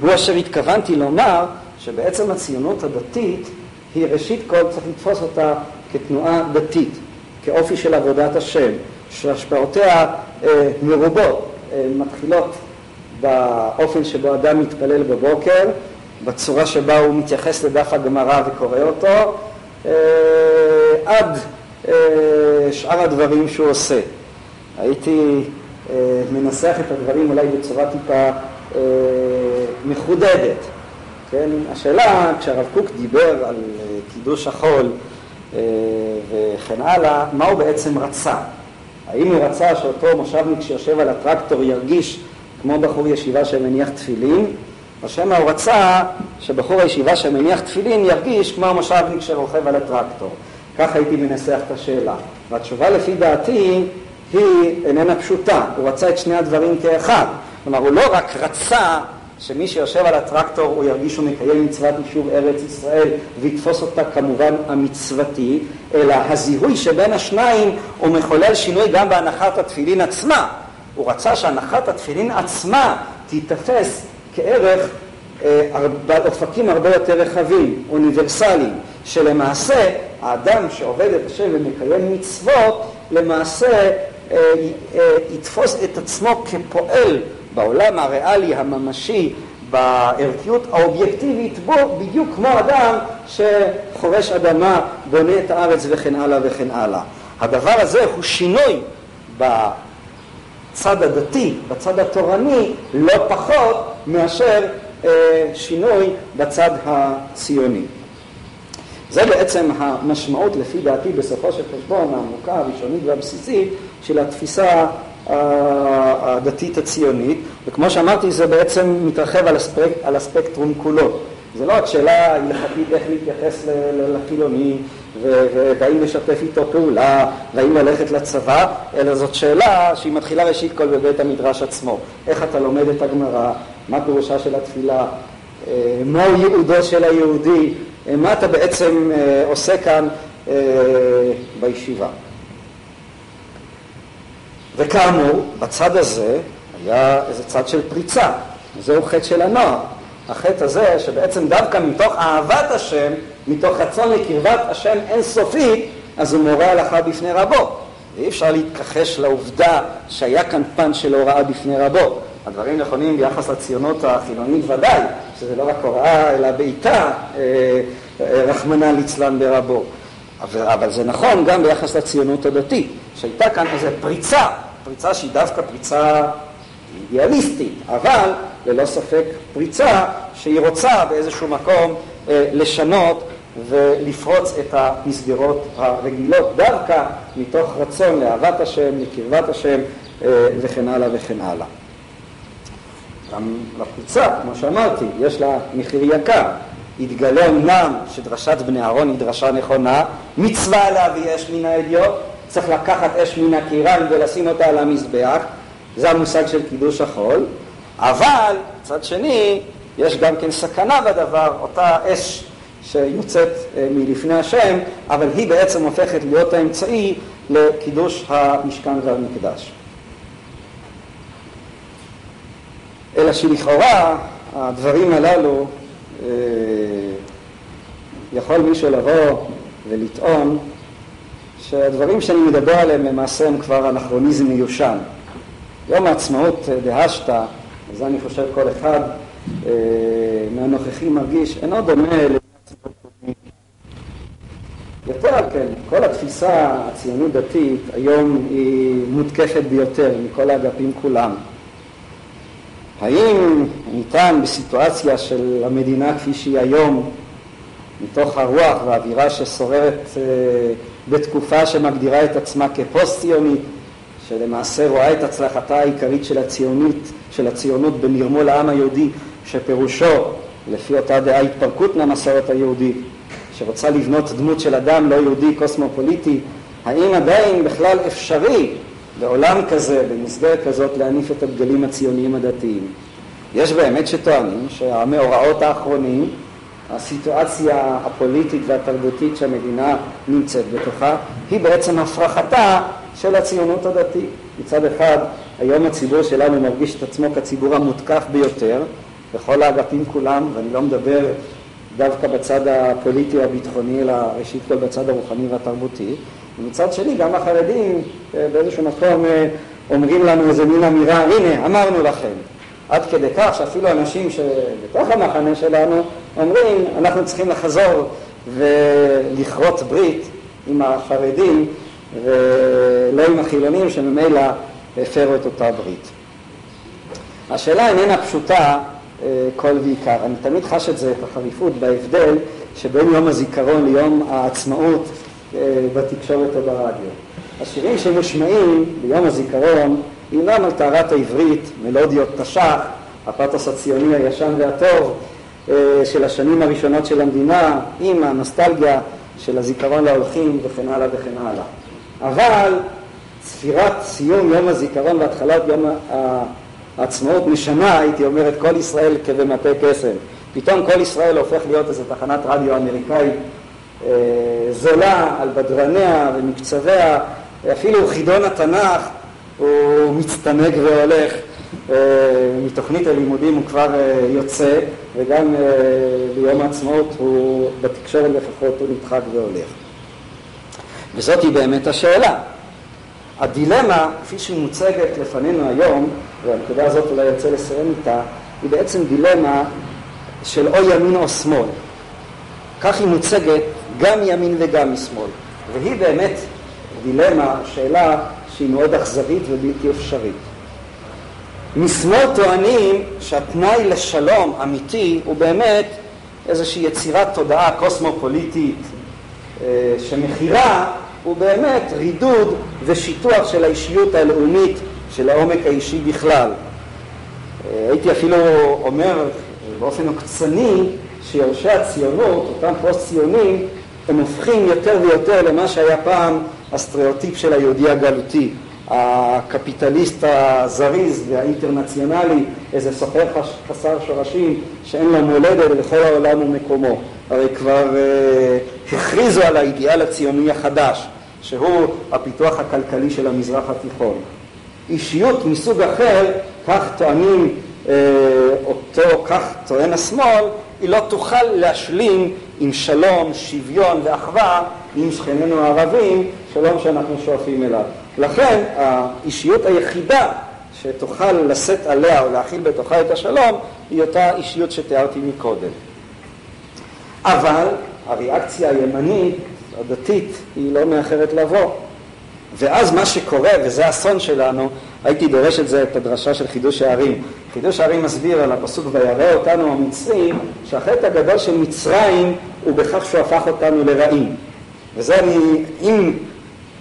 הוא אשר התכוונתי לומר שבעצם הציונות הדתית היא ראשית כל צריך לתפוס אותה כתנועה דתית, כאופי של עבודת השם, שהשפעותיה מרובות, מתחילות באופן שבו אדם מתפלל בבוקר, בצורה שבה הוא מתייחס לדף הגמרא וקורא אותו, עד שאר הדברים שהוא עושה. הייתי מנסח את הדברים אולי בצורה טיפה מחודדת. כן? השאלה, כשהרב קוק דיבר על קידוש החול וכן הלאה, מה הוא בעצם רצה? האם הוא רצה שאותו מושבניק שיושב על הטרקטור ירגיש כמו בחור ישיבה שמניח תפילין, או שמא הוא רצה שבחור הישיבה שמניח תפילין ירגיש כמו המושבניק שרוכב על הטרקטור. כך הייתי מנסח את השאלה. והתשובה לפי דעתי היא איננה פשוטה, הוא רצה את שני הדברים כאחד. כלומר, הוא לא רק רצה שמי שיושב על הטרקטור הוא ירגיש שהוא מקיים מצוות יישוב ארץ ישראל ויתפוס אותה כמובן המצוותי, אלא הזיהוי שבין השניים הוא מחולל שינוי גם בהנחת התפילין עצמה. הוא רצה שהנחת התפילין עצמה תיתפס כערך בעל אופקים הרבה יותר רחבים, אוניברסליים, שלמעשה האדם שעובד את השם ומקיים מצוות, למעשה יתפוס את עצמו כפועל בעולם הריאלי הממשי, בערכיות האובייקטיבית בו, בדיוק כמו אדם שחורש אדמה, בונה את הארץ וכן הלאה וכן הלאה. הדבר הזה הוא שינוי בצד הדתי, בצד התורני, לא פחות מאשר שינוי בצד הציוני. זה בעצם המשמעות לפי דעתי בסופו של חשבון העמוקה הראשונית והבסיסית של התפיסה הדתית הציונית, וכמו שאמרתי זה בעצם מתרחב על, הספק, על הספקטרום כולו. זה לא רק שאלה הלכתית איך להתייחס לחילוני והאם לשתף איתו פעולה והאם ללכת לצבא, אלא זאת שאלה שהיא מתחילה ראשית כל בבית המדרש עצמו. איך אתה לומד את הגמרא, מה פירושה של התפילה, מהו ייעודו של היהודי, מה אתה בעצם עושה כאן בישיבה. וכאמור, בצד הזה היה איזה צד של פריצה, זהו חטא של הנוער. החטא הזה שבעצם דווקא מתוך אהבת השם, מתוך רצון לקרבת השם אינסופית, אז הוא מורה הלכה בפני רבו. ואי אפשר להתכחש לעובדה שהיה כאן פן של הוראה בפני רבו. הדברים נכונים ביחס לציונות החילונית ודאי, שזה לא רק הוראה אלא בעיטה, רחמנא ליצלן ברבו. אבל, אבל זה נכון גם ביחס לציונות הדתית, שהייתה כאן איזו פריצה, פריצה שהיא דווקא פריצה אידיאליסטית, אבל ללא ספק פריצה שהיא רוצה באיזשהו מקום אה, לשנות ולפרוץ את המסגרות הרגילות, דווקא מתוך רצון לאהבת השם, לקרבת השם אה, וכן הלאה וכן הלאה. גם לפריצה, כמו שאמרתי, יש לה מחיר יקר. יתגלה אמנם שדרשת בני אהרון היא דרשה נכונה, מצווה להביא אש מן האדיוט, צריך לקחת אש מן הקיריים ולשים אותה על המזבח, זה המושג של קידוש החול, אבל מצד שני יש גם כן סכנה בדבר, אותה אש שיוצאת מלפני השם, אבל היא בעצם הופכת להיות האמצעי לקידוש המשכן והמקדש. אלא שלכאורה הדברים הללו יכול מישהו לבוא ולטעון שהדברים שאני מדבר עליהם למעשה הם כבר אנכרוניזם מיושן. יום העצמאות דהשתא, זה אני חושב כל אחד אה, מהנוכחים מרגיש, אינו דומה יותר על כן, כל התפיסה הציונית דתית היום היא מותקפת ביותר מכל האגפים כולם. האם ניתן בסיטואציה של המדינה כפי שהיא היום, מתוך הרוח והאווירה ששוררת אה, בתקופה שמגדירה את עצמה כפוסט-ציונית, שלמעשה רואה את הצלחתה העיקרית של הציונית, של הציונות בנרמול העם היהודי, שפירושו, לפי אותה דעה, התפרקות מהמסורת היהודית, שרוצה לבנות דמות של אדם לא יהודי קוסמופוליטי, האם עדיין בכלל אפשרי בעולם כזה, במסגרת כזאת, להניף את הדגלים הציוניים הדתיים? יש באמת שטוענים שהמאורעות האחרונים הסיטואציה הפוליטית והתרבותית שהמדינה נמצאת בתוכה, היא בעצם הפרחתה של הציונות הדתית. מצד אחד, היום הציבור שלנו מרגיש את עצמו כציבור המותקף ביותר, בכל האגפים כולם, ואני לא מדבר דווקא בצד הפוליטי או הביטחוני, אלא ראשית כל בצד הרוחני והתרבותי. ומצד שני, גם החרדים אה, באיזשהו מקום אה, אומרים לנו איזה מין אמירה, הנה, אמרנו לכם. עד כדי כך שאפילו אנשים שבתוך המחנה שלנו אומרים, אנחנו צריכים לחזור ולכרות ברית עם החרדים ולא עם החילונים שממילא הפרו את אותה ברית. השאלה איננה פשוטה כל ועיקר. אני תמיד חש את זה, את החריפות, בהבדל שבין יום הזיכרון ליום העצמאות אה, בתקשורת או ברדיו. השירים שמושמעים ביום הזיכרון אינם על טהרת העברית, מלודיות תש"ח, הפתוס הציוני הישן והטוב אה, של השנים הראשונות של המדינה, עם הנוסטלגיה של הזיכרון להולכים וכן הלאה וכן הלאה. אבל צפירת סיום יום הזיכרון והתחלת יום העצמאות משנה, הייתי אומר, את כל ישראל כבמטה קסם. פתאום כל ישראל הופך להיות איזו תחנת רדיו אמריקאית אה, זולה על בדרניה ומקצביה, אפילו חידון התנ"ך הוא מצטנג והולך, אה, מתוכנית הלימודים הוא כבר אה, יוצא, וגם ביום העצמאות הוא, בתקשורת לפחות, הוא נדחק והולך. וזאת היא באמת השאלה. הדילמה, כפי שהיא מוצגת לפנינו היום, והנקודה הזאת אולי יוצא לסיים איתה, היא בעצם דילמה של או ימין או שמאל. כך היא מוצגת גם ימין וגם משמאל. והיא באמת דילמה, שאלה שהיא מאוד אכזרית ובלתי אפשרית. משמאל טוענים שהתנאי לשלום אמיתי הוא באמת איזושהי יצירת תודעה קוסמופוליטית אה, שמכירה הוא באמת רידוד ושיטוח של האישיות הלאומית של העומק האישי בכלל. אה, הייתי אפילו אומר באופן עוקצני שיורשי הציונות, אותם פוסט-ציונים, הם הופכים יותר ויותר למה שהיה פעם הסטריאוטיפ של היהודי הגלותי, הקפיטליסט הזריז והאינטרנציונלי, איזה סוחר חסר שורשים שאין לו מולדת ולכל העולם ומקומו. הרי כבר uh, הכריזו על האידיאל הציוני החדש, שהוא הפיתוח הכלכלי של המזרח התיכון. אישיות מסוג אחר, כך טוענים אה, אותו, כך טוען השמאל, היא לא תוכל להשלים עם שלום, שוויון ואחווה עם שכנינו הערבים, שלום שאנחנו שואפים אליו. לכן האישיות היחידה שתוכל לשאת עליה או להכיל בתוכה את השלום היא אותה אישיות שתיארתי מקודם. אבל הריאקציה הימנית, הדתית, היא לא מאחרת לבוא. ואז מה שקורה, וזה האסון שלנו, הייתי דורש את זה, את הדרשה של חידוש הערים. חידוש הערים מסביר על הפסוק וירא אותנו המצרים, שהחטא הגדול של מצרים הוא בכך שהוא הפך אותנו לרעים. וזה אני, אם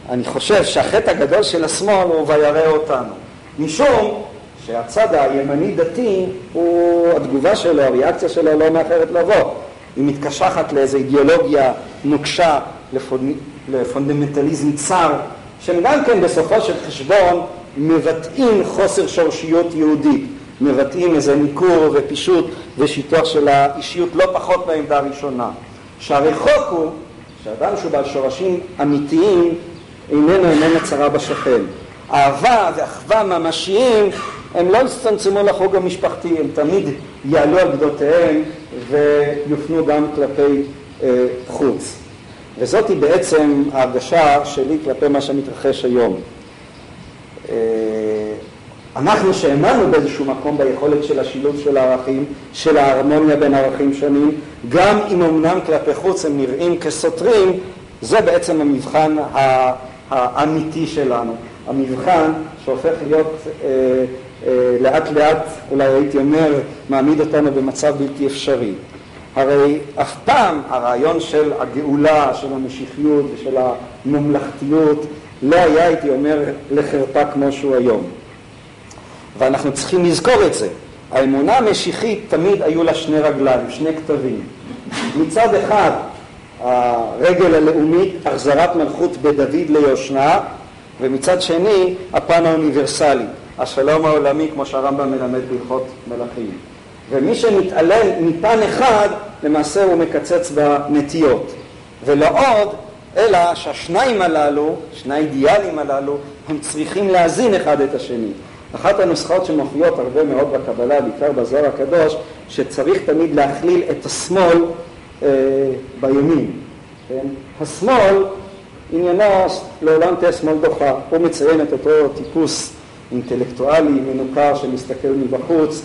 אני חושב שהחטא הגדול של השמאל הוא וירא אותנו. משום שהצד הימני דתי, הוא, התגובה שלו, הריאקציה שלו לא מאחרת לבוא. היא מתקשחת לאיזו אידיאולוגיה נוקשה, לפונ... לפונדמנטליזם צר, שהם גם כן בסופו של חשבון מבטאים חוסר שורשיות יהודית, מבטאים איזה ניכור ופישוט ושיטוח של האישיות לא פחות מהעמדה הראשונה. שהרחוק הוא שאדם שהוא בעל שורשים אמיתיים איננו איננה צרה בשכן. אהבה ואחווה ממשיים הם לא יצטמצמו לחוג המשפחתי, הם תמיד יעלו על גדותיהם ויופנו גם כלפי אה, חוץ. וזאת היא בעצם ההרגשה שלי כלפי מה שמתרחש היום. אה, אנחנו שהאמנו באיזשהו מקום ביכולת של השילוב של הערכים, של ההרמוניה בין ערכים שונים, גם אם אמנם כלפי חוץ הם נראים כסותרים, זה בעצם המבחן האמיתי שלנו. המבחן שהופך להיות אה, אה, לאט לאט, אולי הייתי אומר, מעמיד אותנו במצב בלתי אפשרי. הרי אף פעם הרעיון של הגאולה, של המשיחיות ושל הממלכתיות לא היה, הייתי אומר, לחרפה כמו שהוא היום. ואנחנו צריכים לזכור את זה. האמונה המשיחית תמיד היו לה שני רגליים, שני כתבים. מצד אחד הרגל הלאומית, החזרת מלכות בדוד ליושנה, ומצד שני הפן האוניברסלי, השלום העולמי כמו שהרמב"ם מלמד בהלכות מלכים. ומי שמתעלל מפן אחד, למעשה הוא מקצץ בנטיות. ולא עוד, אלא שהשניים הללו, שני האידיאלים הללו, הם צריכים להזין אחד את השני. אחת הנוסחאות שמופיעות הרבה מאוד בקבלה, בעיקר בזוהר הקדוש, שצריך תמיד להכליל את השמאל אה, בימין. כן? השמאל, עניינו לעולם תהיה שמאל דוחה. הוא מציין את אותו טיפוס אינטלקטואלי מנוכר שמסתכל מבחוץ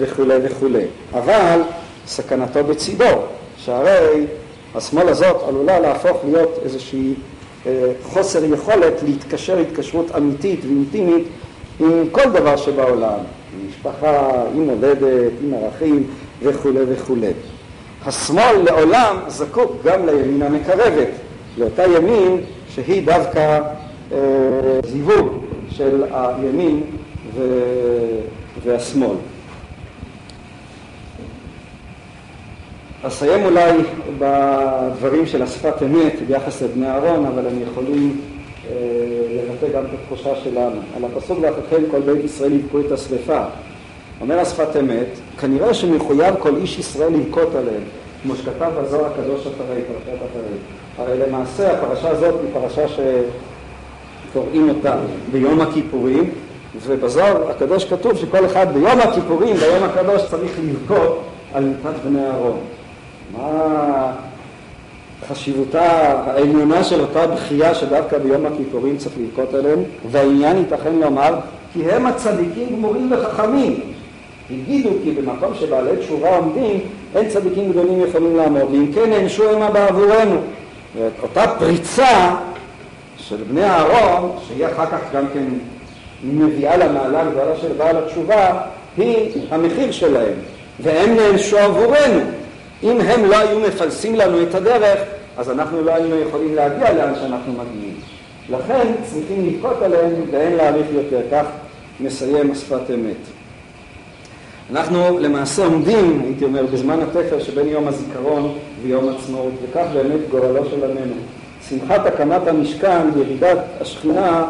וכולי וכולי. אבל סכנתו בצידו, שהרי השמאל הזאת עלולה להפוך להיות איזושהי אה, חוסר יכולת להתקשר התקשרות אמיתית ואינטימית עם כל דבר שבעולם, עם משפחה, עם מולדת, עם ערכים וכולי וכולי. השמאל לעולם זקוק גם לימין המקרבת, לאותה ימין שהיא דווקא אה, זיווג של הימין ו... והשמאל. אסיים אולי בדברים של השפת אמת ביחס לבני אהרון, אבל הם יכולים אה, לבטא גם את התחושה שלנו. על הפסוק ואחריכם כל בית ישראל יבכו את השרפה. אומר השפת אמת, כנראה שמחויב כל איש ישראל לבכות עליהם, כמו שכתב בזוהר הקדוש אחרי, פרשת אחרי. הרי למעשה הפרשה הזאת היא פרשה שקוראים אותה ביום הכיפורים, ובזוהר הקדוש כתוב שכל אחד ביום הכיפורים, ביום הקדוש צריך לבכות על מיטת בני אהרון. מה חשיבותה העליונה של אותה בכייה שדווקא ביום הכיפורים צריך לבכות עליהם, והעניין ייתכן לומר כי הם הצדיקים גמורים וחכמים. הגידו כי במקום שבעלי תשובה עומדים, אין צדיקים גדולים יכולים לעמוד, ואם כן הענשו המה בעבורנו. ואותה פריצה של בני אהרון, שהיא אחר כך גם כן מביאה למעלה הגדולה של בעל התשובה, היא המחיר שלהם, והם נענשו עבורנו. אם הם לא היו מפלסים לנו את הדרך, אז אנחנו לא היינו יכולים להגיע לאן שאנחנו מגיעים. לכן צריכים לבכות עליהם ואין להאריך יותר, כך מסיים השפת אמת. אנחנו למעשה עומדים, הייתי אומר, בזמן התפר שבין יום הזיכרון ויום עצמאות, וכך באמת גורלו של עמנו. שמחת הקמת המשכן, ירידת השכינה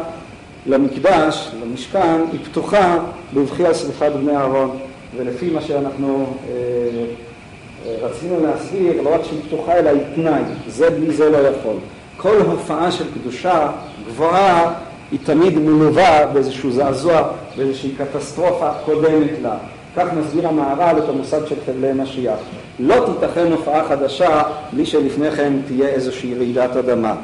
למקדש, למשכן, היא פתוחה בבכי על שרפת בני אהרון, ולפי מה שאנחנו אה, רצינו להסביר, לא רק שהיא פתוחה אלא היא תנאי, זה בלי זה לא יכול. כל הופעה של קדושה גבוהה היא תמיד מלווה באיזשהו זעזוע, באיזושהי קטסטרופה קודמת לה. כך מסביר המהר"ל את המושג של חבלי משיח. לא תיתכן הופעה חדשה בלי שלפני כן תהיה איזושהי רעידת אדמה.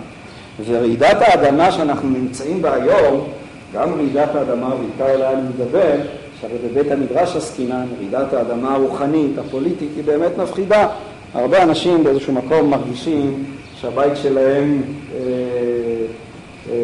ורעידת האדמה שאנחנו נמצאים בה היום, גם רעידת האדמה, בעיקר אליה אני מדבר, שהרי בבית המדרש עסקינן, רעידת האדמה הרוחנית, הפוליטית, היא באמת מפחידה. הרבה אנשים באיזשהו מקום מרגישים שהבית שלהם אה, אה,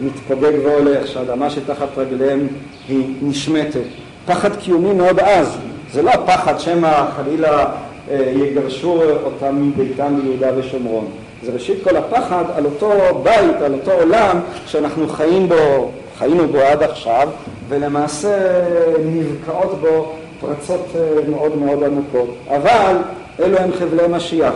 מתפוגג והולך, שהאדמה שתחת רגליהם היא נשמטת. פחד קיומי מאוד עז. זה לא הפחד שמא חלילה אה, יגרשו אותם מביתם ביהודה ושומרון. זה ראשית כל הפחד על אותו בית, על אותו עולם שאנחנו חיים בו, חיינו בו עד עכשיו, ולמעשה נבקעות בו פרצות אה, מאוד מאוד עמוקות. אבל אלו הם חבלי משיח.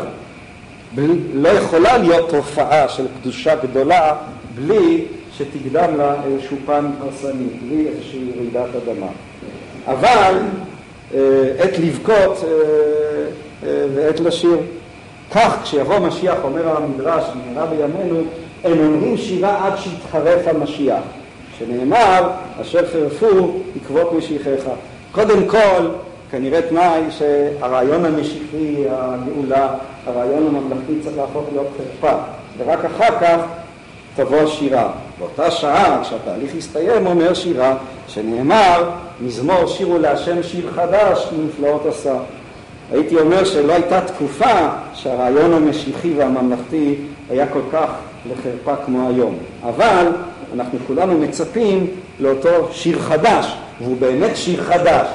לא יכולה להיות תופעה של קדושה גדולה בלי שתקדם לה איזשהו פן הרסני, בלי איזושהי רעידת אדמה. אבל אה, עת לבכות אה, ועת לשיר. כך כשיבוא משיח, אומר המדרש, במהרה בימינו, הם אומרים שירה עד שיתחרף המשיח. שנאמר, אשר חירפו עקבות משיחיך. קודם כל, כנראה תנאי שהרעיון המשיחי, הגאולה, הרעיון הממלכתי צריך להפוך להיות חרפה, ורק אחר כך תבוא השירה. באותה שעה, כשהתהליך יסתיים, אומר שירה, שנאמר, מזמור שירו להשם שיר חדש, נפלאות עשה. הייתי אומר שלא הייתה תקופה שהרעיון המשיחי והממלכתי היה כל כך לחרפה כמו היום. אבל אנחנו כולנו מצפים לאותו שיר חדש, והוא באמת שיר חדש.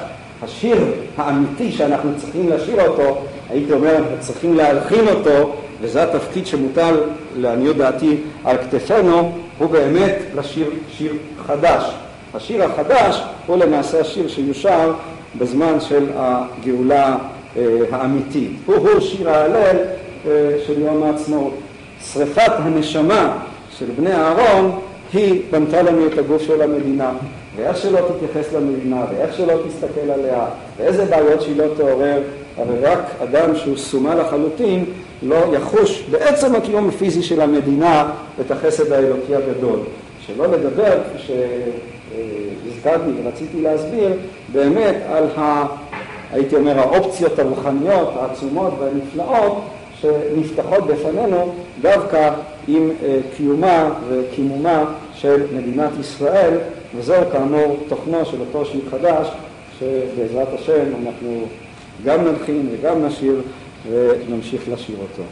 השיר האמיתי שאנחנו צריכים לשיר אותו, הייתי אומר, אנחנו צריכים להלחין אותו, וזה התפקיד שמוטל, לעניות דעתי, על כתפינו, הוא באמת לשיר שיר חדש. השיר החדש הוא למעשה השיר שיושר בזמן של הגאולה אה, האמיתית. הוא הוא שיר ההלל אה, של יום העצמאות. שריפת הנשמה של בני אהרון היא בנתה לנו את הגוף של המדינה. ואיך שלא תתייחס למדינה, ואיך שלא תסתכל עליה, ואיזה בעיות שהיא לא תעורר, הרי רק אדם שהוא סומה לחלוטין לא יחוש בעצם הקיום הפיזי של המדינה את החסד האלוקי הגדול. שלא לדבר, כפי שהזכרתי ורציתי להסביר, באמת על ה... הייתי אומר, האופציות הרוחניות העצומות והנפלאות שנפתחות בפנינו דווקא עם קיומה וקימומה של מדינת ישראל, וזהו כאמור תוכנו של אותו שיר חדש, שבעזרת השם אנחנו גם נלחין וגם נשיר ונמשיך לשיר אותו.